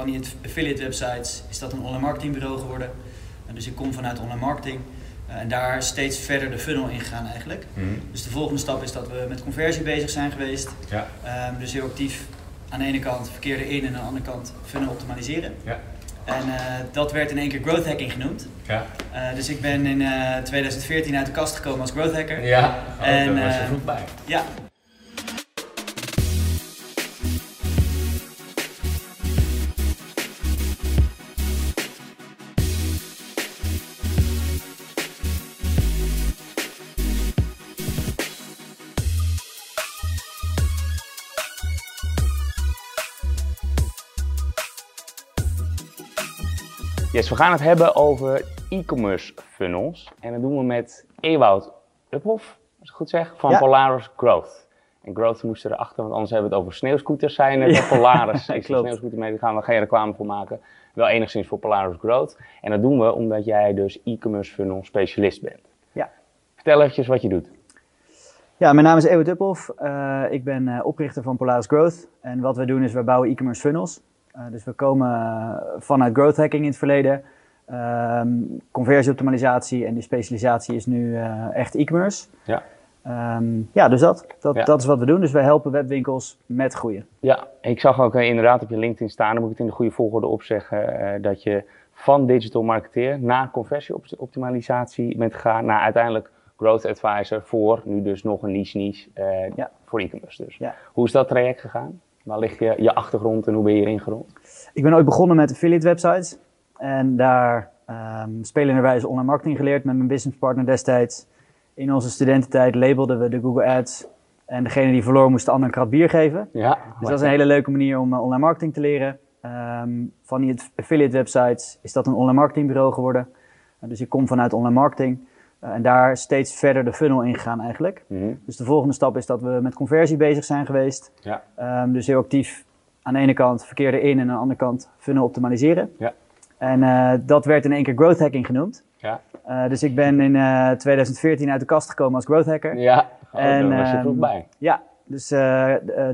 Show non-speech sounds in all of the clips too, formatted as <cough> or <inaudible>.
van die affiliate websites is dat een online marketingbureau geworden. En dus ik kom vanuit online marketing. eh, en daar steeds verder de funnel in gegaan eigenlijk. Mhm. Dus de volgende stap is dat we met conversie bezig zijn geweest. Ja. Ehm, dus heel actief aan de ene kant verkeer erin en aan de andere kant funnel optimaliseren. Ja. En eh, dat werd in één keer growth hacking genoemd. Ja. Eh, dus ik ben in eh, 2014 uit de kast gekomen als growth hacker. Ja. Oh, En, daar was je vroeg bij. Ja, Yes, we gaan het hebben over e-commerce funnels. En dat doen we met Ewout Uphoff, als ik goed zeg, van Ja. Polaris Growth. En Growth moest erachter, want anders hebben we het over sneeuwscooters zijn. Polaris <laughs> is een sneeuwscooter mee, daar gaan we geen reclame voor maken. Wel enigszins voor Polaris Growth. En dat doen we omdat jij dus e-commerce funnel specialist bent. Ja. Vertel eventjes wat je doet. Ja, mijn naam is Ewout Uphoff. Eh, ik ben eh, oprichter van Polaris Growth. En wat we doen is, we bouwen e-commerce funnels. Eh, dus we komen vanuit growth hacking in het verleden. Ehm, conversieoptimalisatie en die specialisatie is nu eh, echt e-commerce. Ja. Ehm, ja, dus dat. Dat, Ja. dat is wat we doen. Dus wij helpen webwinkels met groeien. Ja, ik zag ook eh, inderdaad op je LinkedIn staan, dan moet ik het in de goede volgorde opzeggen, dat je van digital marketeer naar conversieoptimalisatie bent gegaan, naar uiteindelijk growth advisor voor nu dus nog een niche niche Ja. voor e-commerce dus. Ja. Hoe is dat traject gegaan? Waar ligt je, je achtergrond en hoe ben je erin gerold? Ik ben ooit begonnen met affiliate websites. En daar um, spelenderwijze online marketing geleerd met mijn businesspartner destijds. In onze studententijd labelden we de Google Ads. En degene die verloor moest de ander een krat bier geven. Ja, Dus dat is een hele leuke manier om eh, online marketing te leren. Ehm, van die affiliate websites is dat een online marketingbureau geworden. Dus ik kom vanuit online marketing. Eh, en daar steeds verder de funnel in gegaan eigenlijk. Mhm. Dus de volgende stap is dat we met conversie bezig zijn geweest. Ja. Ehm, dus heel actief aan de ene kant verkeer erin en aan de andere kant funnel optimaliseren. Ja. En eh, dat werd in één keer growth hacking genoemd. Ja. Eh, dus ik ben in eh, 2014 uit de kast gekomen als growth hacker. Ja, oh, En, daar was je ehm, vroeg bij. Ja, dus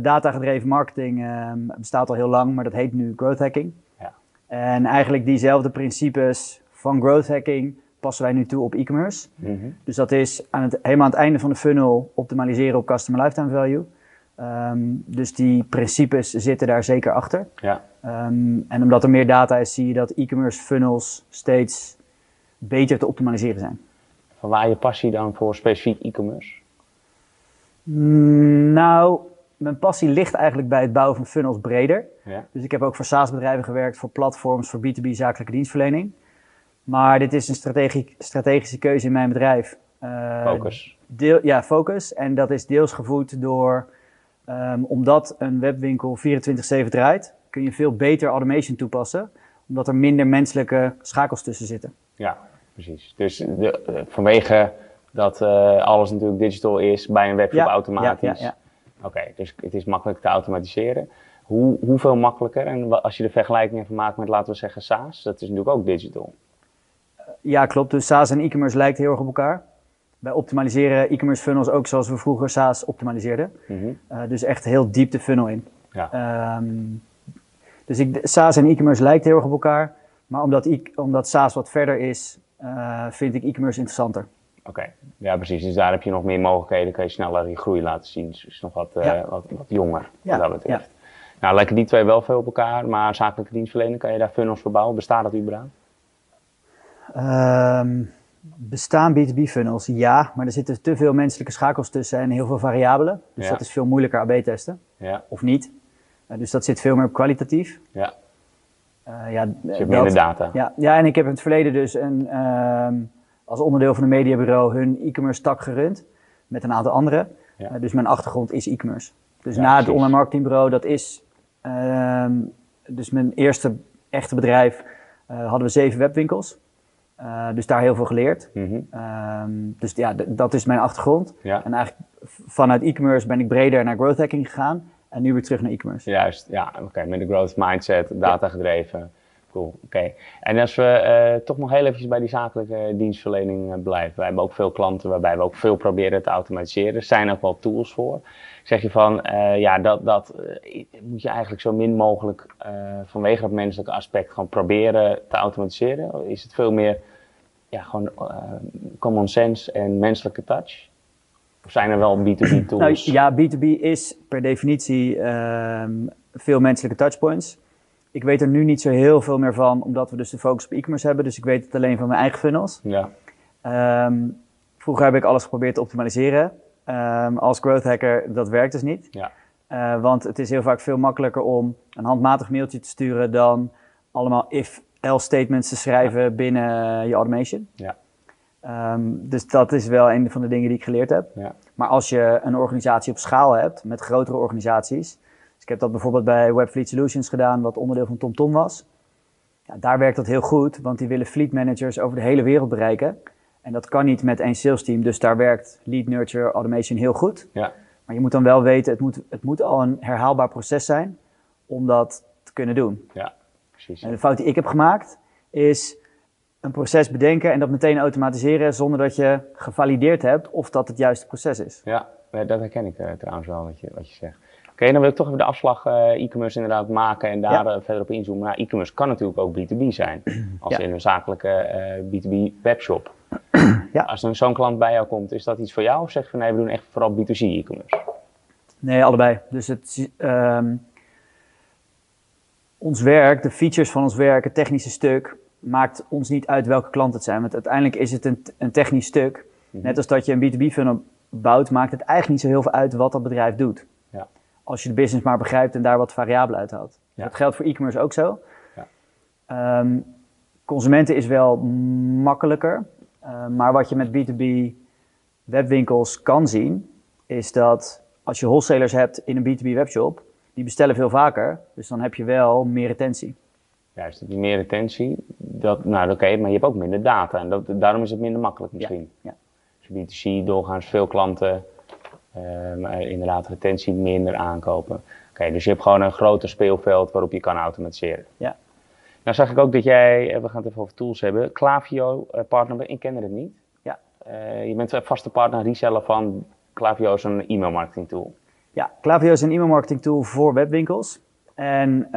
datagedreven marketing ehm, bestaat al heel lang, maar dat heet nu growth hacking. Ja. En eigenlijk diezelfde principes van growth hacking passen wij nu toe op e-commerce. Mhm. Dus dat is aan het, helemaal aan het einde van de funnel optimaliseren op customer lifetime value. Ehm, dus die principes zitten daar zeker achter. Ja. Ehm, en omdat er meer data is, zie je dat e-commerce funnels steeds beter te optimaliseren zijn. Van waar je passie dan voor specifiek e-commerce? Mm, nou, mijn passie ligt eigenlijk bij het bouwen van funnels breder. Ja. Dus ik heb ook voor SaaS-bedrijven gewerkt, voor platforms, voor B2B zakelijke dienstverlening. Maar dit is een strategische keuze in mijn bedrijf. Eh, Focus. Deel, ja, focus. En dat is deels gevoed door, ehm, omdat een webwinkel 24-7 draait, kun je veel beter automation toepassen, omdat er minder menselijke schakels tussen zitten. Ja, precies. Dus de, eh, vanwege dat eh, alles natuurlijk digital is bij een webshop Ja, automatisch. ja, ja, Oké, dus het is makkelijk te automatiseren. Hoe, hoeveel makkelijker? En als je de vergelijking even maakt met, laten we zeggen, SaaS, dat is natuurlijk ook digital. Ja, klopt. Dus SaaS en e-commerce lijkt heel erg op elkaar. Wij optimaliseren e-commerce funnels ook zoals we vroeger SaaS optimaliseerden. Mhm. Eh, dus echt heel diep de funnel in. Ja. Ehm, dus ik, SaaS en e-commerce lijkt heel erg op elkaar. Maar omdat, e- omdat SaaS wat verder is, eh, vind ik e-commerce interessanter. Oké, ja precies. Dus daar heb je nog meer mogelijkheden, kan je sneller die groei laten zien. Dus het is nog wat, eh, Ja. wat, wat jonger, Ja, wat dat betreft. Nou, lijken die twee wel veel op elkaar, maar zakelijke dienstverlening, kan je daar funnels voor bouwen? Bestaat dat überhaupt? Ehm, bestaan B2B funnels? Ja, maar er zitten te veel menselijke schakels tussen en heel veel variabelen. Dus Ja. dat is veel moeilijker AB testen, Ja, of niet. Eh, dus dat zit veel meer op kwalitatief. ja. Eh, ja, Dus je eh, hebt dat- minder data. Ja, ja, en ik heb in het verleden dus een, ehm, als onderdeel van een mediabureau hun e-commerce tak gerund. Met een aantal anderen. Ja. Eh, dus mijn achtergrond is e-commerce. Dus Ja, na het online marketingbureau, dat is ehm, dus mijn eerste echte bedrijf, eh, hadden we zeven webwinkels. Eh, dus daar heel veel geleerd. Mhm. Ehm, dus ja, dat is mijn achtergrond. Ja. En eigenlijk vanuit e-commerce ben ik breder naar growth hacking gegaan. En nu weer terug naar e-commerce. Juist, ja, oké, met de growth mindset, data gedreven, Cool, oké. En als we eh, toch nog heel even bij die zakelijke dienstverlening uh, blijven. Wij hebben ook veel klanten waarbij we ook veel proberen te automatiseren. Er zijn ook wel tools voor. Zeg je van, uh, ja, dat, dat moet je eigenlijk zo min mogelijk vanwege dat menselijke aspect gewoon proberen te automatiseren? Is het veel meer ja, gewoon common sense en menselijke touch? Of zijn er wel B2B <clears throat> tools? Nou, ja, B2B is per definitie ehm, veel menselijke touchpoints. Ik weet er nu niet zo heel veel meer van, omdat we dus de focus op e-commerce hebben. Dus ik weet het alleen van mijn eigen funnels. Ja. Ehm, vroeger heb ik alles geprobeerd te optimaliseren. Um, als growth hacker, dat werkt dus niet. Ja. Uh, want het is heel vaak veel makkelijker om een handmatig mailtje te sturen dan allemaal if-else statements te schrijven binnen je automation. Ja. Um, dus dat is wel een van de dingen die ik geleerd heb. Ja. Maar als je een organisatie op schaal hebt, met grotere organisaties, ik heb dat bijvoorbeeld bij Webfleet Solutions gedaan, wat onderdeel van TomTom was. Ja, daar werkt dat heel goed, want die willen fleet managers over de hele wereld bereiken. En dat kan niet met één sales team, dus daar werkt lead nurture automation heel goed. Ja. Maar je moet dan wel weten, het moet, het moet al een herhaalbaar proces zijn om dat te kunnen doen. Ja, precies. En de fout die ik heb gemaakt is een proces bedenken en dat meteen automatiseren zonder dat je gevalideerd hebt of dat het juiste proces is. Ja, dat herken ik uh, trouwens wel wat je, wat je zegt. Oké, dan wil ik toch even de afslag uh, e-commerce inderdaad maken en daar eh, verder op inzoomen. Nou, e-commerce kan natuurlijk ook B2B zijn, <clears throat> als in een zakelijke uh, B2B webshop. <clears throat> Ja. Als er zo'n klant bij jou komt, is dat iets voor jou of zeg je van nee, we doen echt vooral B2C e-commerce? Nee, allebei. Dus het, um, ons werk, de features van ons werk, het technische stuk, maakt ons niet uit welke klant het zijn. Want uiteindelijk is het een, een technisch stuk. Mhm. Net als dat je een B2B funnel bouwt, maakt het eigenlijk niet zo heel veel uit wat dat bedrijf doet als je de business maar begrijpt en daar wat variabelen uit haalt. Dat geldt voor e-commerce ook zo. Ja. Um, consumenten is wel makkelijker, uh, maar wat je met B2B webwinkels kan zien, is dat als je wholesalers hebt in een B2B webshop, die bestellen veel vaker, dus dan heb je wel meer retentie. Juist, die meer retentie, dat, nou oké, maar je hebt ook minder data en dat, daarom is het minder makkelijk misschien. Ja. ja. Dus B2C doorgaans veel klanten maar inderdaad retentie minder aankopen. Oké, dus je hebt gewoon een groter speelveld waarop je kan automatiseren. Ja. Nou zag ik ook dat jij, eh, we gaan het even over tools hebben, Clavio uh, partner, ik kende het niet. Ja. Uh, je bent een vaste partner, reseller van Clavio is een e-mail marketing tool. Ja, Clavio is een e-mail marketing tool voor webwinkels. En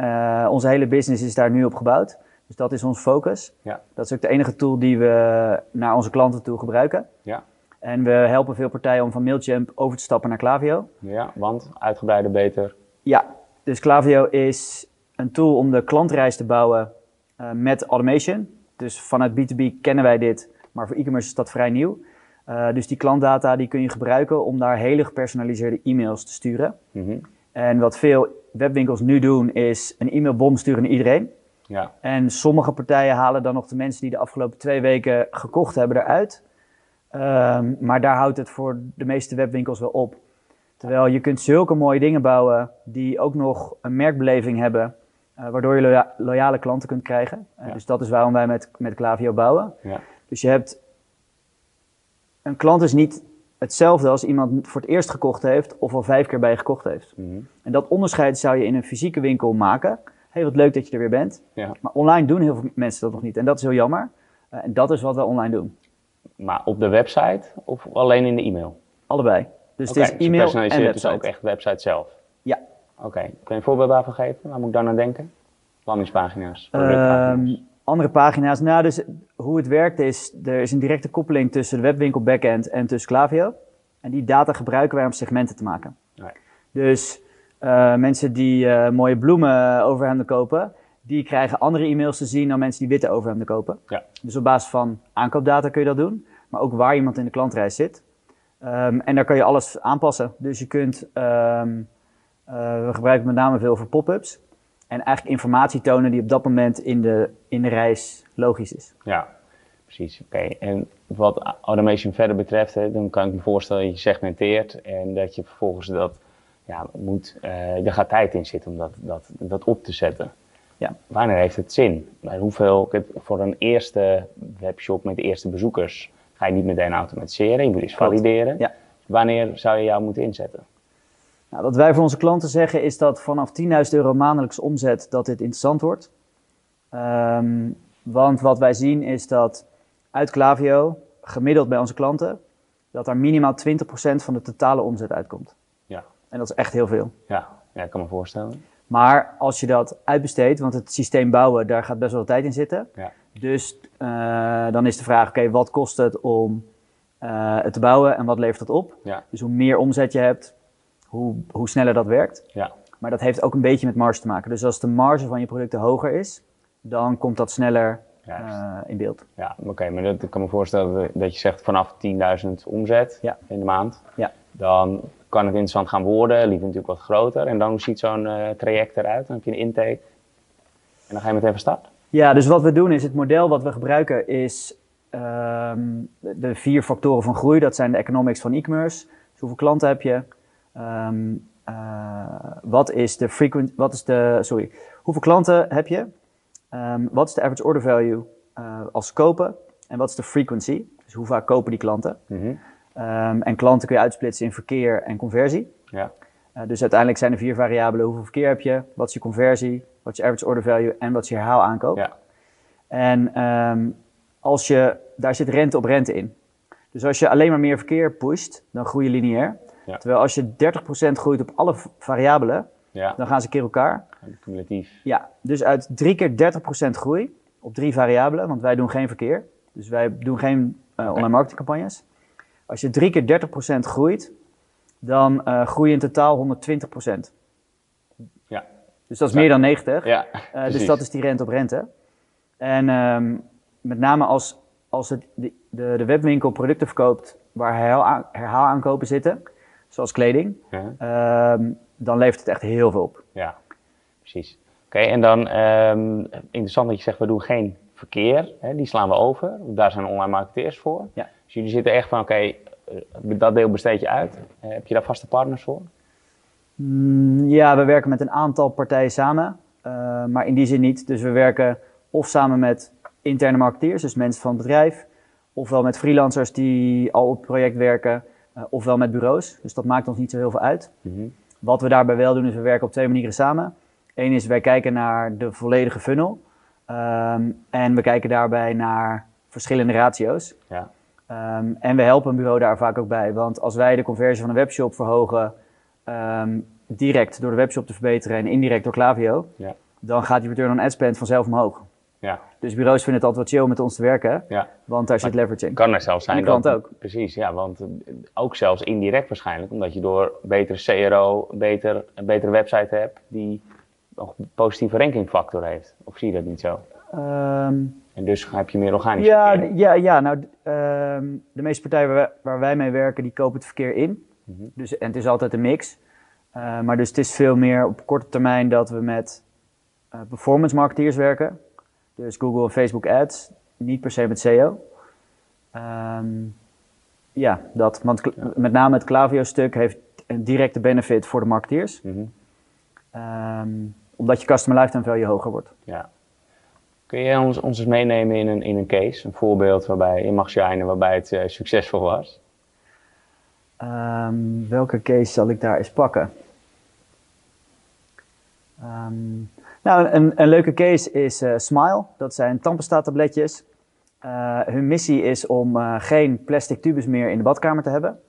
onze hele business is daar nu op gebouwd. Dus dat is ons focus. Ja. Dat is ook de enige tool die we naar onze klanten toe gebruiken. Ja. En we helpen veel partijen om van Mailchimp over te stappen naar Klaviyo. Ja, want uitgebreider beter. Ja, dus Klaviyo is een tool om de klantreis te bouwen uh, met automation. Dus vanuit B2B kennen wij dit, maar voor e-commerce is dat vrij nieuw. Uh, dus die klantdata die kun je gebruiken om daar hele gepersonaliseerde e-mails te sturen. Mm -hmm. En wat veel webwinkels nu doen is een e-mailbom sturen naar iedereen. Ja. En sommige partijen halen dan nog de mensen die de afgelopen twee weken gekocht hebben eruit. Um, maar daar houdt het voor de meeste webwinkels wel op. Terwijl je kunt zulke mooie dingen bouwen die ook nog een merkbeleving hebben, waardoor je loya loyale klanten kunt krijgen. Uh, Dus dat is waarom wij met, met Klaviyo bouwen. Ja. Dus je hebt, een klant is niet hetzelfde als iemand voor het eerst gekocht heeft of al vijf keer bij je gekocht heeft. Mm -hmm. En dat onderscheid zou je in een fysieke winkel maken. Hey, wat leuk dat je er weer bent. Ja. Maar online doen heel veel mensen dat nog niet. En dat is heel jammer. Uh, en dat is wat we online doen. Maar op de website of alleen in de e-mail? Allebei. Dus okay, het is e-mail en website. dus ook echt website zelf? Oké. Okay. Kun je een voorbeeld daarvan geven? Waar moet ik dan aan denken? Landingspagina's, um, andere pagina's. Nou, dus hoe het werkt is, er is een directe koppeling tussen de webwinkel backend en tussen Klaviyo. En die data gebruiken wij om segmenten te maken. Nee. Dus uh, mensen die uh, mooie bloemen overhemden kopen, die krijgen andere e-mails te zien dan mensen die witte overhemden kopen. Ja. Dus op basis van aankoopdata kun je dat doen, maar ook waar iemand in de klantreis zit. Um, en daar kan je alles aanpassen. Dus je kunt, um, uh, we gebruiken met name veel voor pop-ups. En eigenlijk informatie tonen die op dat moment in de, in de reis logisch is. Ja, precies. Oké. En wat automation verder betreft, hè, dan kan ik me voorstellen dat je segmenteert en dat je vervolgens dat ja, moet, uh, er gaat tijd in zitten om dat, dat, dat op te zetten. Ja. Wanneer heeft het zin? Bij hoeveel, voor een eerste webshop met de eerste bezoekers ga je niet meteen automatiseren, je moet eens valideren. Ja. Wanneer zou je jou moeten inzetten? Nou, wat wij voor onze klanten zeggen is dat vanaf 10.000 euro maandelijks omzet dat dit interessant wordt. Ehm, want wat wij zien is dat uit Clavio, gemiddeld bij onze klanten, dat er minimaal 20% van de totale omzet uitkomt. Ja. En dat is echt heel veel. Ja, ja ik kan me voorstellen. Maar als je dat uitbesteedt, want het systeem bouwen, daar gaat best wel tijd in zitten. Ja. Dus eh, dan is de vraag, oké, wat kost het om eh, het te bouwen en wat levert het op? Ja. Dus hoe meer omzet je hebt, hoe, hoe sneller dat werkt. Ja. Maar dat heeft ook een beetje met marge te maken. Dus als de marge van je producten hoger is, dan komt dat sneller eh, in beeld. Ja, oké, maar dat, ik kan me voorstellen dat- je zegt vanaf 10.000 omzet Ja. in de maand. Ja. Dan kan het interessant gaan worden, liever natuurlijk wat groter. En dan ziet zo'n eh, traject eruit? Dan heb je een intake. En dan ga je meteen van start. Ja, dus wat we doen is, het model wat we gebruiken is ehm, de de vier factoren van groei. Dat zijn de economics van e-commerce. Dus hoeveel klanten heb je? Ehm, eh, wat is de frequent, wat is de, sorry, hoeveel klanten heb je? Ehm, wat is de average order value eh, als ze kopen? En wat is de frequency? Dus hoe vaak kopen die klanten? Mhm. Ehm, en klanten kun je uitsplitsen in verkeer en conversie. Ja. Eh, dus uiteindelijk zijn er vier variabelen. Hoeveel verkeer heb je? Wat is je conversie? Wat is je average order value? En wat is je herhaalaankoop? Ja. En als je, daar zit rente op rente in. Dus als je alleen maar meer verkeer pusht, dan groei je lineair. Ja. Terwijl als je 30% groeit op alle variabelen, Ja, dan gaan ze keer elkaar. cumulatief. Ja, dus uit drie keer 30% groei op drie variabelen, want wij doen geen verkeer. Dus wij doen geen eh, online marketingcampagnes. Als je drie keer 30% groeit, dan eh, groei je in totaal 120%. Ja. Dus dat is Ja. meer dan 90. Ja, Eh, dus dat is die rente op rente. En ehm, met name als, als het, de, de, de webwinkel producten verkoopt waar herhaal, herhaalaankopen zitten, zoals kleding, Ja. ehm, dan levert het echt heel veel op. Ja, precies. Oké, en dan ehm, interessant dat je zegt, we doen geen verkeer, hè, die slaan we over. Daar zijn online marketeers voor. Ja. Dus jullie zitten echt van, oké, eh, dat deel besteed je uit. Eh, heb je daar vaste partners voor? Mm, ja, we werken met een aantal partijen samen, eh, maar in die zin niet. Dus we werken of samen met interne marketeers, dus mensen van het bedrijf, ofwel met freelancers die al op het project werken, ofwel met bureaus. Dus dat maakt ons niet zo heel veel uit. Mhm. Wat we daarbij wel doen, is we werken op twee manieren samen. Eén is wij kijken naar de volledige funnel. Ehm, en we kijken daarbij naar verschillende ratio's. Ja. Ehm, en we helpen een bureau daar vaak ook bij. Want als wij de conversie van een webshop verhogen, ehm, direct door de webshop te verbeteren en indirect door Klaviyo, Ja. dan gaat die return on ad spend vanzelf omhoog. Ja. Dus bureaus vinden het altijd wel chill met ons te werken, Ja. want daar zit leverage in. Kan er zelfs zijn dat... ook. Precies, ja, want eh, ook zelfs indirect waarschijnlijk, omdat je door betere CRO, beter, een betere website hebt, die nog een positieve rankingfactor heeft. Of zie je dat niet zo? Ehm, En dus heb je meer organisch Ja, verkeer. ja, ja nou, ehm, de meeste partijen waar wij, waar wij mee werken, die kopen het verkeer in. Mhm. dus, en het is altijd een mix. Eh, maar dus het is veel meer op korte termijn dat we met eh, performance marketeers werken. Dus Google en Facebook ads, niet per se met SEO. Ehm, ja, dat, want met name het Klaviyo-stuk heeft een directe benefit voor de marketeers. Mhm. Ehm, omdat je customer lifetime value hoger wordt. Ja. Kun je ons, ons eens meenemen in een, in een case, een voorbeeld waarbij je mag shinen, waarbij het eh, succesvol was? Ehm, welke case zal ik daar eens pakken? Ehm, nou, een, een leuke case is eh, Smile. Dat zijn tandpasta-tabletjes. Eh, hun missie is om eh, geen plastic tubes meer in de badkamer te hebben.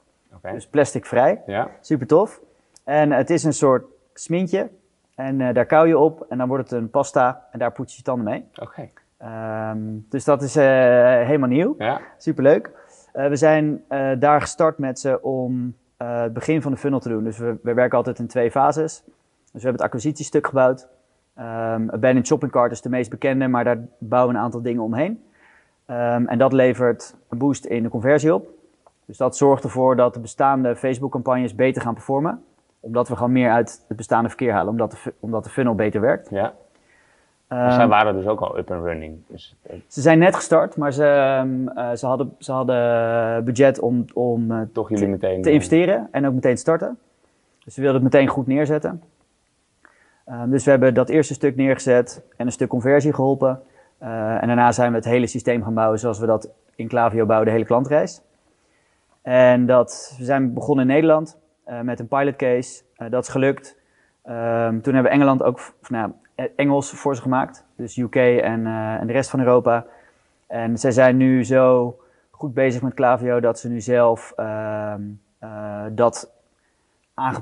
Dus plasticvrij. Ja. Super tof. En het is een soort smintje. En daar kauw je op en dan wordt het een pasta en daar poets je je tanden mee. Oké. Ehm, dus dat is helemaal nieuw. Ja. Superleuk. We zijn daar gestart met ze om het begin van de funnel te doen. Dus we, we werken altijd in twee fases. Dus we hebben het acquisitiestuk gebouwd. Um, Abandoned Shopping Cart is de meest bekende, maar daar bouwen we een aantal dingen omheen. Ehm, en dat levert een boost in de conversie op. Dus dat zorgt ervoor dat de bestaande Facebook-campagnes beter gaan performen. Omdat we gewoon meer uit het bestaande verkeer halen, omdat de, omdat de funnel beter werkt. ja. Maar zij waren dus ook al up and running. Dus, eh, ze zijn net gestart, maar ze, eh, ze, hadden, ze hadden budget om, om eh, toch jullie meteen... te investeren en ook meteen te starten. Dus we wilden het meteen goed neerzetten. Ehm, dus we hebben dat eerste stuk neergezet en een stuk conversie geholpen. Eh, en daarna zijn we het hele systeem gaan bouwen zoals we dat in Clavio bouwen, de hele klantreis. En dat, we zijn begonnen in Nederland eh, met een pilot case. Eh, dat is gelukt. Ehm, toen hebben we Engeland ook, nou, Engels voor ze gemaakt. Dus UK en, eh, en de rest van Europa. En zij zijn nu zo goed bezig met Klaviyo dat ze nu zelf ehm, eh, dat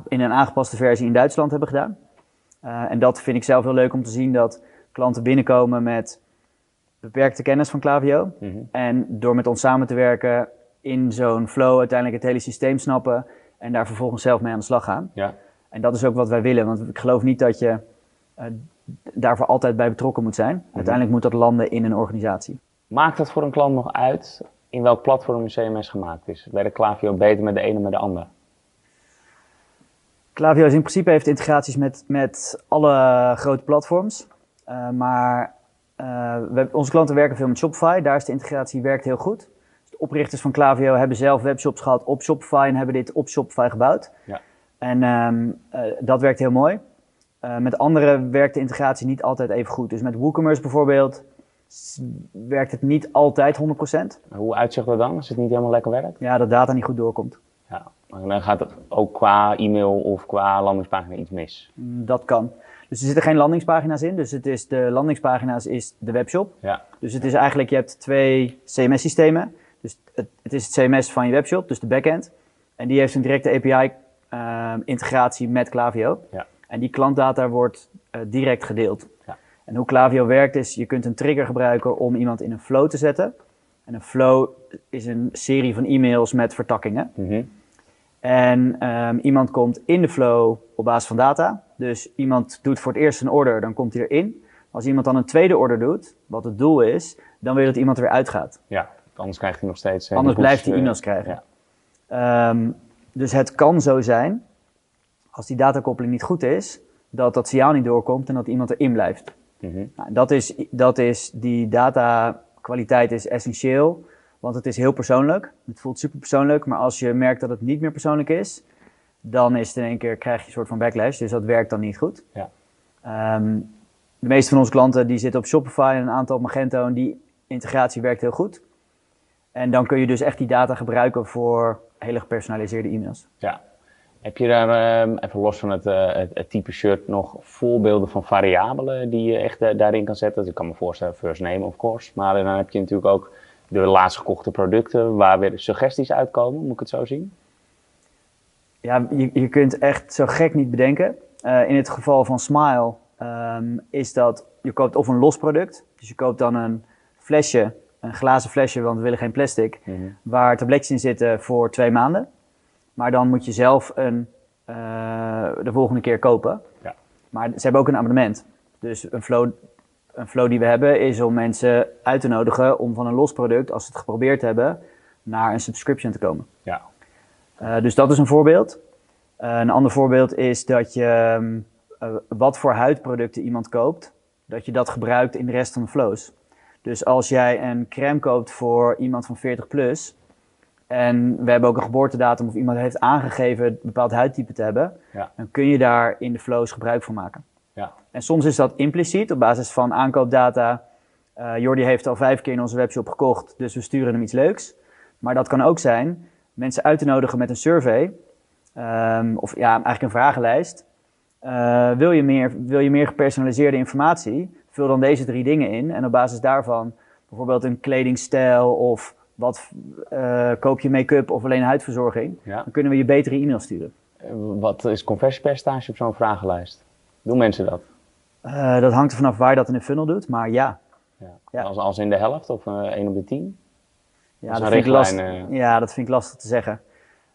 in een aangepaste versie in Duitsland hebben gedaan. Eh, en dat vind ik zelf heel leuk om te zien dat klanten binnenkomen met beperkte kennis van Klaviyo. Mhm. En door met ons samen te werken in zo'n flow uiteindelijk het hele systeem snappen en daar vervolgens zelf mee aan de slag gaan. Ja. En dat is ook wat wij willen, want ik geloof niet dat je eh, daarvoor altijd bij betrokken moet zijn. Uiteindelijk moet dat landen in een organisatie. Maakt het voor een klant nog uit in welk platform een CMS gemaakt is? Werkt Klaviyo beter met de ene met de ander? Klaviyo is in principe heeft integraties met, met alle grote platforms. Eh, maar eh, we, onze klanten werken veel met Shopify. Daar is de integratie werkt heel goed. Dus de oprichters van Klaviyo hebben zelf webshops gehad op Shopify en hebben dit op Shopify gebouwd. Ja. En ehm, eh, dat werkt heel mooi. Met anderen werkt de integratie niet altijd even goed. Dus met WooCommerce bijvoorbeeld werkt het niet altijd 100%. Hoe uitzicht dat dan als het niet helemaal lekker werkt? Ja, dat data niet goed doorkomt. Ja. Maar dan gaat het ook qua e-mail of qua landingspagina iets mis. Mm, Dat kan. Dus er zitten geen landingspagina's in. Dus het is de landingspagina's is de webshop. Ja. Dus het is eigenlijk, je hebt twee CMS-systemen. Dus het, het is het CMS van je webshop, dus de backend. En die heeft een directe API-integratie met Klaviyo. Ja. En die klantdata wordt eh, direct gedeeld. Ja. En hoe Klaviyo werkt is, je kunt een trigger gebruiken om iemand in een flow te zetten. En een flow is een serie van e-mails met vertakkingen. Mhm. En ehm, iemand komt in de flow op basis van data. Dus iemand doet voor het eerst een order, dan komt hij erin. Als iemand dan een tweede order doet, wat het doel is, dan wil je dat iemand er weer uitgaat. Ja, anders krijgt hij nog steeds... eh, Anders blijft hij eh, e-mails krijgen. Ja. Ehm, dus het kan zo zijn, als die datakoppeling niet goed is, dat dat signaal niet doorkomt en dat iemand erin blijft. Mhm. Nou, dat is, dat is, die datakwaliteit is essentieel, want het is heel persoonlijk. Het voelt super persoonlijk, maar als je merkt dat het niet meer persoonlijk is, dan is het in één keer, krijg je een soort van backlash, dus dat werkt dan niet goed. Ja. Ehm, de meeste van onze klanten die zitten op Shopify en een aantal op Magento en die integratie werkt heel goed. En dan kun je dus echt die data gebruiken voor hele gepersonaliseerde e-mails. Ja. Heb je daar, ehm, even los van het, eh, het, het type shirt, nog voorbeelden van variabelen die je echt eh, daarin kan zetten? Dus ik kan me voorstellen, first name of course. Maar dan heb je natuurlijk ook de laatst gekochte producten waar weer suggesties uitkomen, moet ik het zo zien? Ja, je, je kunt echt zo gek niet bedenken. Eh, in het geval van Smile ehm, is dat je koopt of een los product. Dus je koopt dan een flesje, een glazen flesje, want we willen geen plastic, Mhm. waar tabletjes in zitten voor twee maanden. Maar dan moet je zelf een, eh, de volgende keer kopen. Ja. Maar ze hebben ook een abonnement. Dus een flow, een flow die we hebben is om mensen uit te nodigen om van een los product, als ze het geprobeerd hebben, naar een subscription te komen. Ja. Eh, dus dat is een voorbeeld. Eh, een ander voorbeeld is dat je ehm, eh, wat voor huidproducten iemand koopt, dat je dat gebruikt in de rest van de flows. Dus als jij een crème koopt voor iemand van 40 plus en we hebben ook een geboortedatum of iemand heeft aangegeven een bepaald huidtype te hebben, Ja. dan kun je daar in de flows gebruik van maken. En soms is dat impliciet op basis van aankoopdata. Eh Jordi heeft al vijf keer in onze webshop gekocht, dus we sturen hem iets leuks. Maar dat kan ook zijn mensen uit te nodigen met een survey, ehm, of ja, eigenlijk een vragenlijst. Eh, wil, je meer, wil je meer gepersonaliseerde informatie? Vul dan deze drie dingen in en op basis daarvan bijvoorbeeld een kledingstijl of wat eh, koop je make-up of alleen huidverzorging, Ja. dan kunnen we je betere e-mail sturen. Wat is conversiepercentage op zo'n vragenlijst? Doen mensen dat? Eh, dat hangt er vanaf waar je dat in de funnel doet, maar ja. Ja. Ja. Als, als in de helft of eh 1 op de 10? Ja, Dat vind ik last, eh. ja, dat vind ik lastig te zeggen.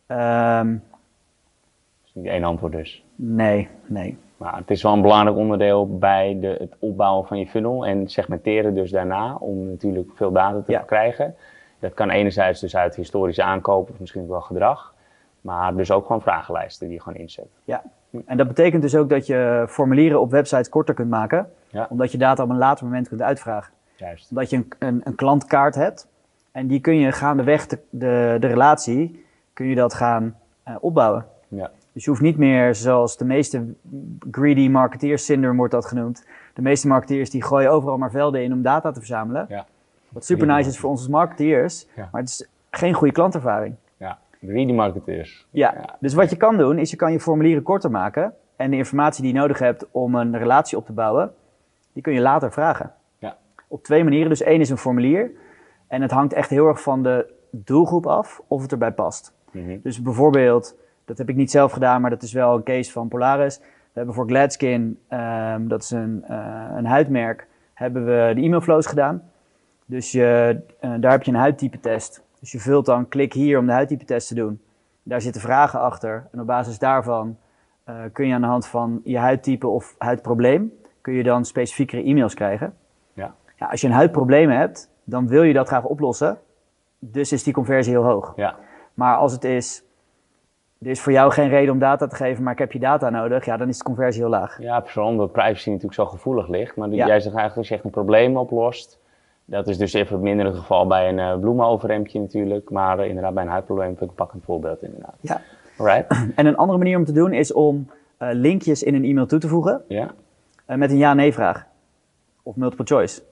Ehm, Dat is niet één antwoord dus. nee, nee. Maar het is wel een belangrijk onderdeel bij de, het opbouwen van je funnel en segmenteren dus daarna om natuurlijk veel data te Ja. verkrijgen. Dat kan enerzijds dus uit historische aankopen of misschien wel gedrag, maar dus ook gewoon vragenlijsten die je gewoon inzet. Ja. En dat betekent dus ook dat je formulieren op websites korter kunt maken, Ja. omdat je data op een later moment kunt uitvragen. Juist. Omdat je een, een, een klantkaart hebt en die kun je gaandeweg de, de, de relatie, kun je dat gaan eh, opbouwen. Ja. Dus je hoeft niet meer zoals de meeste greedy marketeers syndrome wordt dat genoemd. De meeste marketeers die gooien overal maar velden in om data te verzamelen. Ja. Wat super nice is voor ons als marketeers, Ja. maar het is geen goede klantervaring. Greedy marketeers. Ja. Ja. dus wat je kan doen, is je kan je formulieren korter maken. En de informatie die je nodig hebt om een relatie op te bouwen, die kun je later vragen. Ja. Op twee manieren. Dus één is een formulier. En het hangt echt heel erg van de doelgroep af of het erbij past. Mhm. Dus bijvoorbeeld, dat heb ik niet zelf gedaan, maar dat is wel een case van Polaris. We hebben voor Gladskin, ehm, dat is een, eh, een huidmerk, hebben we de e-mailflows gedaan. Dus je, eh, daar heb je een huidtype test. Dus je vult dan klik hier om de huidtype test te doen. Daar zitten vragen achter. En op basis daarvan eh, kun je aan de hand van je huidtype of huidprobleem, kun je dan specifiekere e-mails krijgen. Ja. Ja, als je een huidprobleem hebt, dan wil je dat graag oplossen. Dus is die conversie heel hoog. Ja. Maar als het is, er is voor jou geen reden om data te geven, maar ik heb je data nodig, ja, dan is de conversie heel laag. Ja, vooral omdat privacy natuurlijk zo gevoelig ligt. Maar Ja. jij zegt eigenlijk, als je echt een probleem oplost, dat is dus even het mindere geval bij een eh bloemenoverhemdje natuurlijk, maar inderdaad bij een huidprobleem vind ik een pakkend voorbeeld inderdaad. Ja. Alright, <clears throat> En een andere manier om te doen is om eh, linkjes in een e-mail toe te voegen ja. eh, met een ja-nee vraag. Of multiple choice.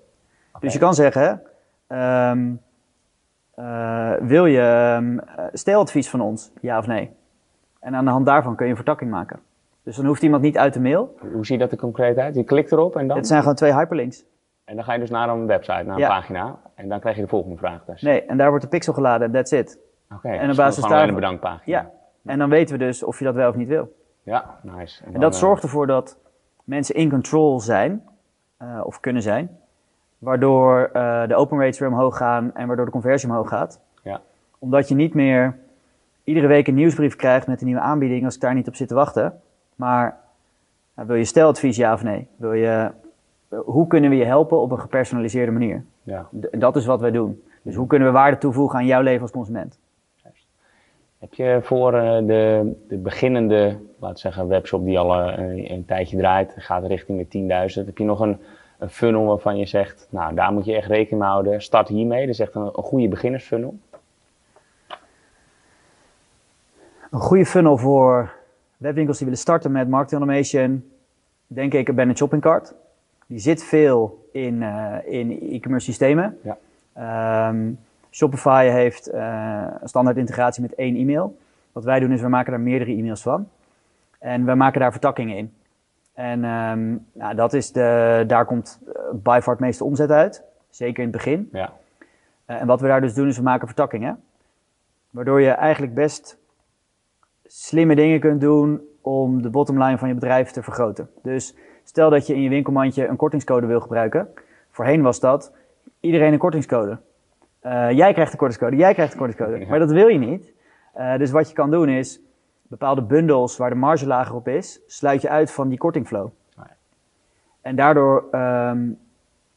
Dus je kan zeggen, ehm, eh, wil je steeladvies van ons, ja of nee? En aan de hand daarvan kun je een vertakking maken. Dus dan hoeft iemand niet uit de mail. Hoe ziet dat er concreet uit? Je klikt erop en dan? Het zijn gewoon twee hyperlinks. En dan ga je dus naar een website, naar een Ja. pagina. En dan krijg je de volgende vraag. Dus. Nee, en daar wordt de pixel geladen, that's it. Oké, en op dus basis alleen een daarvan- bedankpagina. Ja, en dan weten we dus of je dat wel of niet wil. Ja, nice. En dat eh, zorgt ervoor dat mensen in control zijn, eh, of kunnen zijn, waardoor eh, de open rates weer omhoog gaan en waardoor de conversie omhoog gaat. Ja. Omdat je niet meer iedere week een nieuwsbrief krijgt met een nieuwe aanbieding als ik daar niet op zit te wachten. Maar wil je steladvies ja of nee? Wil je, hoe kunnen we je helpen op een gepersonaliseerde manier? Ja. Dat is wat wij doen. Dus hoe kunnen we waarde toevoegen aan jouw leven als consument? Heb je voor eh, de, de beginnende, laten we zeggen, webshop die al eh, een, een tijdje draait, gaat richting de 10.000, heb je nog een, een funnel waarvan je zegt, nou daar moet je echt rekening mee houden, start hiermee, dat is echt een, een goede beginnersfunnel. Een goede funnel voor webwinkels die willen starten met marketing automation, denk ik, ben een shopping cart. Die zit veel in, eh, in e-commerce systemen. Ja. Ehm, Shopify heeft eh, een standaard integratie met één e-mail. Wat wij doen is, we maken daar meerdere e-mails van. En we maken daar vertakkingen in. En ehm, nou, dat is de, daar komt eh, by far het meeste omzet uit. Zeker in het begin. Ja, en wat we daar dus doen is we maken vertakkingen. Waardoor je eigenlijk best slimme dingen kunt doen om de bottomline van je bedrijf te vergroten. Dus stel dat je in je winkelmandje een kortingscode wil gebruiken. Voorheen was dat iedereen een kortingscode. Eh, jij krijgt een kortingscode, jij krijgt een kortingscode. Ja. Maar dat wil je niet. Eh, dus wat je kan doen is bepaalde bundels waar de marge lager op is, sluit je uit van die kortingflow. Ah, ja. En daardoor ehm,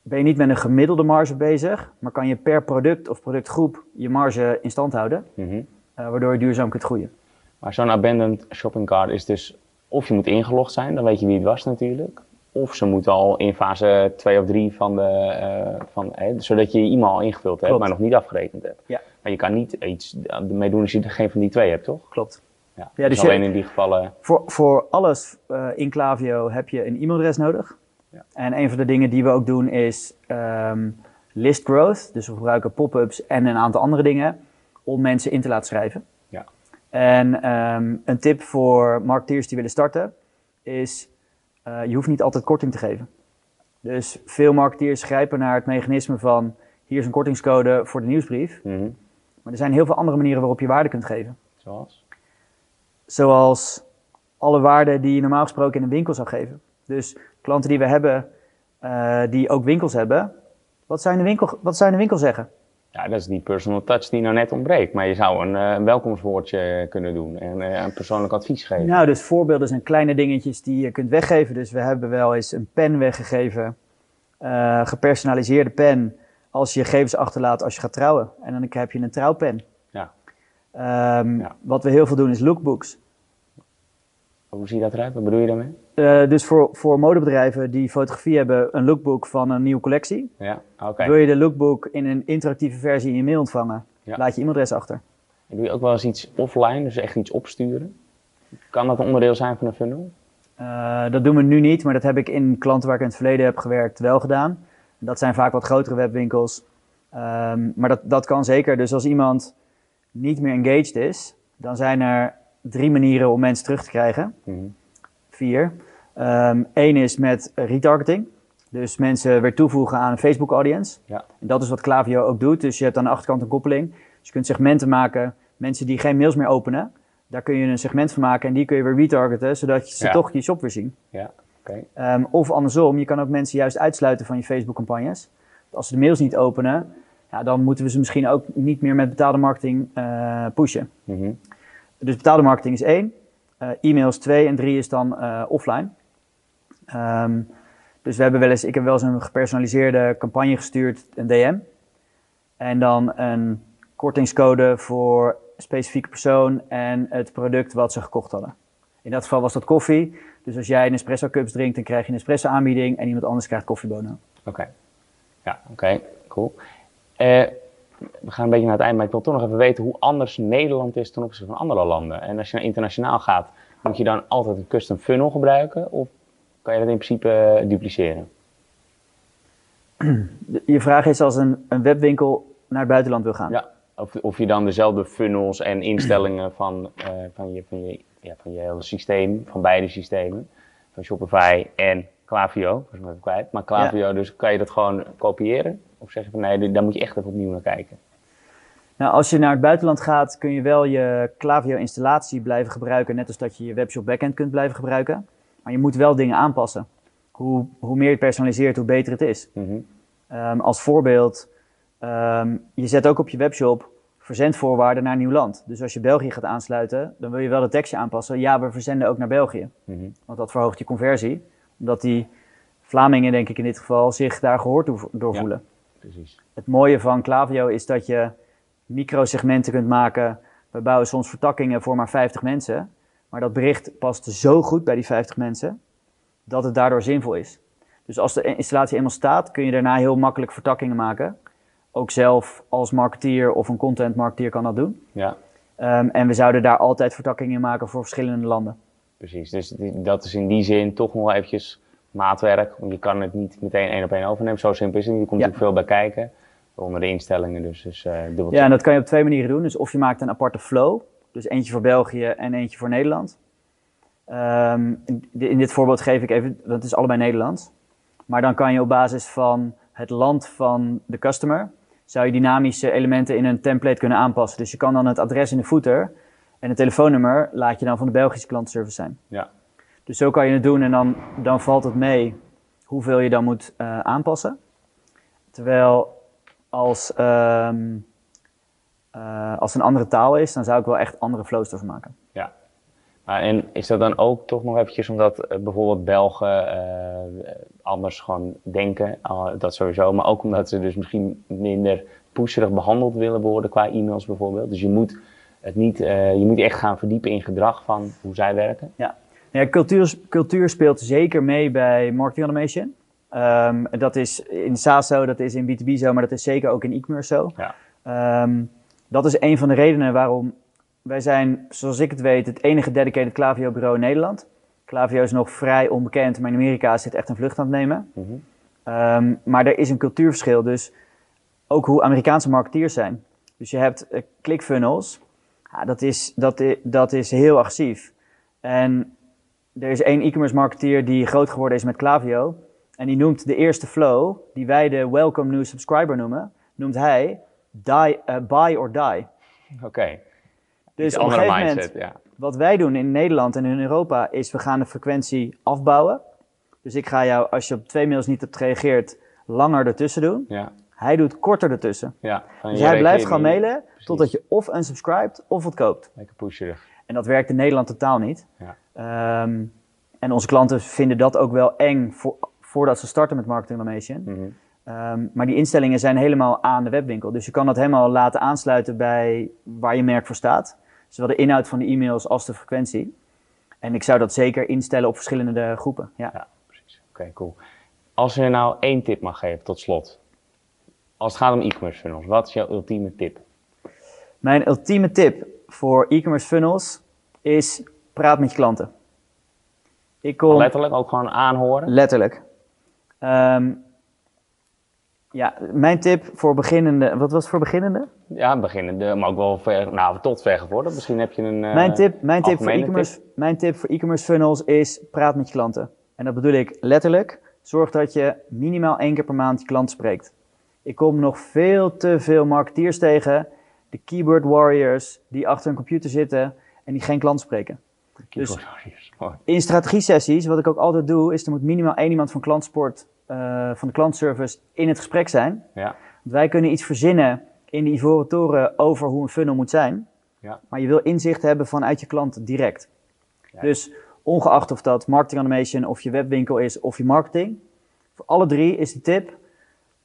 ben je niet met een gemiddelde marge bezig, maar kan je per product of productgroep je marge in stand houden, mhm. eh, waardoor je duurzaam kunt groeien. Maar zo'n abandoned shopping cart is dus, of je moet ingelogd zijn, dan weet je wie het was natuurlijk. Of ze moeten al in fase 2 of 3 van de, eh, van, eh, zodat je je e-mail al ingevuld hebt, Klopt. maar nog niet afgerekend hebt. Ja. Maar je kan niet iets ermee doen als je er geen van die twee hebt, toch? Klopt. Ja, Ja, dus dus je- alleen in die gevallen. Voor, voor alles eh, in Klaviyo heb je een e-mailadres nodig. Ja. En een van de dingen die we ook doen is ehm, list growth. Dus we gebruiken pop-ups en een aantal andere dingen om mensen in te laten schrijven. En ehm, een tip voor marketeers die willen starten is, eh, je hoeft niet altijd korting te geven. Dus veel marketeers grijpen naar het mechanisme van, hier is een kortingscode voor de nieuwsbrief. Mhm. Maar er zijn heel veel andere manieren waarop je waarde kunt geven. Zoals? Zoals alle waarden die je normaal gesproken in een winkel zou geven. Dus klanten die we hebben, eh, die ook winkels hebben, wat zou, een winkel, wat zou een winkel zeggen? Ja, dat is die personal touch die nou net ontbreekt. Maar je zou een eh, welkomstwoordje kunnen doen en eh, een persoonlijk advies geven. Nou, dus voorbeelden zijn kleine dingetjes die je kunt weggeven. Dus we hebben wel eens een pen weggegeven, eh, gepersonaliseerde pen, als je gegevens achterlaat als je gaat trouwen. En dan heb je een trouwpen. Ja. Ehm, Ja. Wat we heel veel doen is lookbooks. Hoe zie je dat eruit? Wat bedoel je daarmee? Eh, dus voor, voor modebedrijven die fotografie hebben, een lookbook van een nieuwe collectie. Ja, oké. Wil je de lookbook in een interactieve versie in je mail ontvangen? Ja. Laat je e-mailadres achter. En doe je ook wel eens iets offline, dus echt iets opsturen? Kan dat een onderdeel zijn van een funnel? Eh, dat doen we nu niet, maar dat heb ik in klanten waar ik in het verleden heb gewerkt wel gedaan. Dat zijn vaak wat grotere webwinkels. Ehm, maar dat, dat kan zeker. Dus als iemand niet meer engaged is, dan zijn er drie manieren om mensen terug te krijgen. Mhm. Vier. Eén is met retargeting. Dus mensen weer toevoegen aan een Facebook audience. Ja. En dat is wat Klaviyo ook doet. Dus je hebt aan de achterkant een koppeling. Dus je kunt segmenten maken. Mensen die geen mails meer openen. Daar kun je een segment van maken en die kun je weer retargeten, zodat ze Ja. toch je shop weer zien. Ja, oké. Ehm, of andersom, je kan ook mensen juist uitsluiten van je Facebook-campagnes. Als ze de mails niet openen, ja, dan moeten we ze misschien ook niet meer met betaalde marketing eh, pushen. Mhm. Dus betaalde marketing is één, eh e-mail is twee en drie is dan eh, offline. Ehm, dus we hebben wel eens, ik heb wel eens een gepersonaliseerde campagne gestuurd, een DM. En dan een kortingscode voor een specifieke persoon en het product wat ze gekocht hadden. In dat geval was dat koffie. Dus als jij een espresso cups drinkt, dan krijg je een espresso aanbieding en iemand anders krijgt koffiebonen. Oké. Ja, oké, cool. Eh, we gaan een beetje naar het eind, maar ik wil toch nog even weten hoe anders Nederland is ten opzichte van andere landen. En als je naar internationaal gaat, moet je dan altijd een custom funnel gebruiken? Of kan je dat in principe eh, dupliceren? <clears throat> Je vraag is als een, een webwinkel naar het buitenland wil gaan. Ja. Of, of je dan dezelfde funnels en instellingen <clears throat> van, eh, van, je, van, je, ja, van je hele systeem, van beide systemen, van Shopify en Klaviyo, me even kwijt. Maar Klaviyo, dus kan je dat gewoon kopiëren? Of zeg je van nee, daar moet je echt even opnieuw naar kijken? Nou, als je naar het buitenland gaat, kun je wel je Klaviyo installatie blijven gebruiken, net als dat je je webshop backend kunt blijven gebruiken. Maar je moet wel dingen aanpassen. Hoe, hoe meer je personaliseert, hoe beter het is. Mhm. Ehm, als voorbeeld, ehm, je zet ook op je webshop verzendvoorwaarden naar een nieuw land. Dus als je België gaat aansluiten, dan wil je wel het tekstje aanpassen. Ja, we verzenden ook naar België. Mhm. Want dat verhoogt je conversie. Omdat die Vlamingen, denk ik in dit geval, zich daar gehoord door Ja. voelen. Precies. Het mooie van Klaviyo is dat je microsegmenten kunt maken. We bouwen soms vertakkingen voor maar 50 mensen. Maar dat bericht past zo goed bij die 50 mensen dat het daardoor zinvol is. Dus als de installatie eenmaal staat, kun je daarna heel makkelijk vertakkingen maken. Ook zelf als marketeer of een content marketeer kan dat doen. Ja, Ehm, en we zouden daar altijd vertakkingen maken voor verschillende landen. precies. Dus die- dat is in die zin toch nog wel eventjes maatwerk. Want je kan het niet meteen één op één overnemen. Zo simpel is het niet. Er komt Ja. natuurlijk veel bij kijken. Onder de instellingen dus. dus dubbel Ja, en dat kan je op twee manieren doen. Dus of je maakt een aparte flow, dus eentje voor België en eentje voor Nederland. Ehm, in, dit voorbeeld geef ik even, want het is allebei Nederlands. Maar dan kan je op basis van het land van de customer, zou je dynamische elementen in een template kunnen aanpassen. Dus je kan dan het adres in de footer en het telefoonnummer laat je dan van de Belgische klantenservice zijn. Ja. Dus zo kan je het doen en dan, dan valt het mee hoeveel je dan moet eh, aanpassen. Terwijl als, ehm, eh, als een andere taal is, dan zou ik wel echt andere flows ervan maken. Maar en is dat dan ook toch nog eventjes omdat eh, bijvoorbeeld Belgen eh, anders gewoon denken, ah, dat sowieso, maar ook omdat ze dus misschien minder pusherig behandeld willen worden qua e-mails bijvoorbeeld. Dus je moet het niet, je moet echt gaan verdiepen in gedrag van hoe zij werken. Ja, cultuur, cultuur speelt zeker mee bij marketing automation. Ehm, dat is in SaaS zo, dat is in B2B zo, maar dat is zeker ook in e-commerce zo. Ja. Ehm, dat is een van de redenen waarom wij zijn, zoals ik het weet, het enige dedicated Klaviyo bureau in Nederland. Klaviyo is nog vrij onbekend, maar in Amerika is dit echt een vlucht aan het nemen. Mhm. Ehm, maar er is een cultuurverschil, dus ook hoe Amerikaanse marketeers zijn. Dus je hebt eh, ClickFunnels, ja, dat, is, dat, i- dat is heel agressief. En er is één e-commerce marketeer die groot geworden is met Klaviyo. En die noemt de eerste flow, die wij de Welcome New Subscriber noemen, noemt hij die, eh, Buy or Die. Oké, Dus op een andere gegeven mindset, moment, ja. wat wij doen in Nederland en in Europa, is we gaan de frequentie afbouwen. Dus ik ga jou, als je op twee mails niet hebt gereageerd, langer ertussen doen. Ja, Hij doet korter ertussen. ja. Dus hij blijft niet. mailen totdat je of unsubscribt of het koopt. Lekker pusherig. En dat werkt in Nederland totaal niet. Ja. Ehm, en onze klanten vinden dat ook wel eng voor, voordat ze starten met marketing automation. Mhm. Ehm, maar die instellingen zijn helemaal aan de webwinkel. Dus je kan dat helemaal laten aansluiten bij waar je merk voor staat. Zowel de inhoud van de e-mails als de frequentie. En ik zou dat zeker instellen op verschillende groepen. Ja. Ja, precies. Oké, cool. Als je nou één tip mag geven tot slot. Als het gaat om e-commerce funnels, wat is jouw ultieme tip? Mijn ultieme tip voor e-commerce funnels is praat met je klanten. Ik kom Letterlijk ook gewoon aanhoren. letterlijk. Ehm, ja, mijn tip voor beginnende. Wat was het voor beginnende? Ja, beginnende, maar ook wel ver, nou, tot ver gevorderd. Misschien heb je een. eh, Mijn tip, mijn, tip voor e-commerce, mijn tip voor e-commerce funnels is praat met je klanten. En dat bedoel ik letterlijk. Zorg dat je minimaal één keer per maand je klant spreekt. Ik kom nog veel te veel marketeers tegen, de keyboard warriors, die achter een computer zitten en die geen klant spreken. Dus-. In strategie-sessies, wat ik ook altijd doe, is er moet minimaal één iemand van klantsport, eh, van de klantservice in het gesprek zijn. Ja, Want wij kunnen iets verzinnen in de Ivoren Toren over hoe een funnel moet zijn. Ja. Maar je wil inzicht hebben vanuit je klant direct. Ja. Dus ongeacht of dat marketing automation of je webwinkel is of je marketing. Voor alle drie is de tip,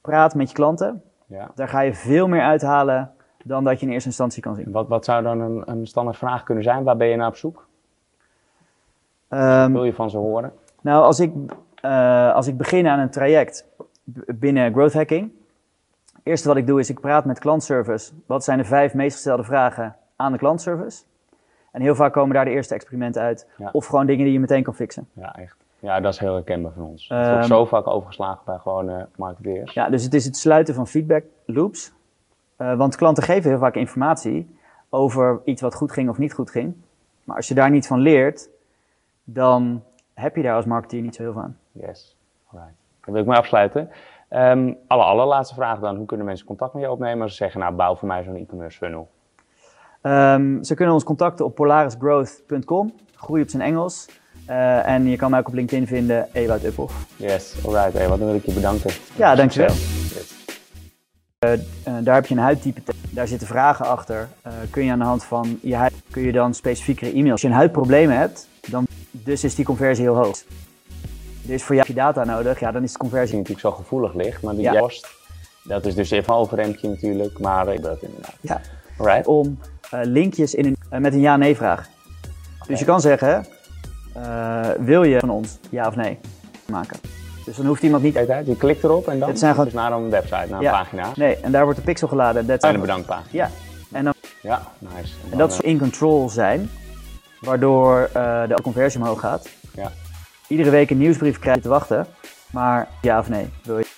praat met je klanten. ja. Daar ga je veel meer uithalen dan dat je in eerste instantie kan zien. Wat, wat zou dan een, een standaard vraag kunnen zijn? Waar ben je naar op zoek? Ehm, Wil je van ze horen? Nou, als ik, eh, als ik begin aan een traject binnen growth hacking. Het eerste wat ik doe is ik praat met klantservice. Wat zijn de vijf meest gestelde vragen aan de klantservice? En heel vaak komen daar de eerste experimenten uit. Ja. Of gewoon dingen die je meteen kan fixen. Ja, echt. Ja, dat is heel herkenbaar van ons. Het wordt Ehm, zo vaak overgeslagen bij gewone marketeers. Ja, dus het is het sluiten van feedback loops. Eh, want klanten geven heel vaak informatie over iets wat goed ging of niet goed ging. Maar als je daar niet van leert, dan heb je daar als marketeer niet zo heel veel aan. Yes, alright. Dan wil ik maar afsluiten. Ehm alle allerlaatste vraag dan. Hoe kunnen mensen contact met je opnemen als ze zeggen, nou bouw voor mij zo'n e-commerce funnel? Ehm, ze kunnen ons contacten op polarisgrowth.com, groei op zijn Engels. Eh, en je kan mij ook op LinkedIn vinden, Ewout Uphoff. Yes, alright. Wat dan wil ik je bedanken. Ja, dankjewel. Yes. Eh, daar heb je een huidtype, daar zitten vragen achter. Eh, kun je aan de hand van je huid, kun je dan specifiekere e-mails. Als je een huidprobleem hebt, dan dus is die conversie heel hoog. Is voor jou je data nodig, ja, dan is de Die conversie. natuurlijk zo gevoelig ligt, maar die Ja. kost, dat is dus even een overrempje natuurlijk, maar ik dat inderdaad. Ja, Alright. om eh, linkjes in een, eh, met een ja-nee vraag. Dus je kan zeggen, eh, wil je van ons ja of nee maken? Dus dan hoeft iemand niet Kijk uit, je klikt erop en dan Dit zijn gewoon- dus naar een website, naar een pagina. Nee, en daar wordt de pixel geladen. En een bedankpagina. Ja, en, dan, Ja, nice. En dat is eh, in control zijn, waardoor eh, de conversie omhoog gaat. Ja. Iedere week een nieuwsbrief krijg je te wachten, maar ja of nee, wil je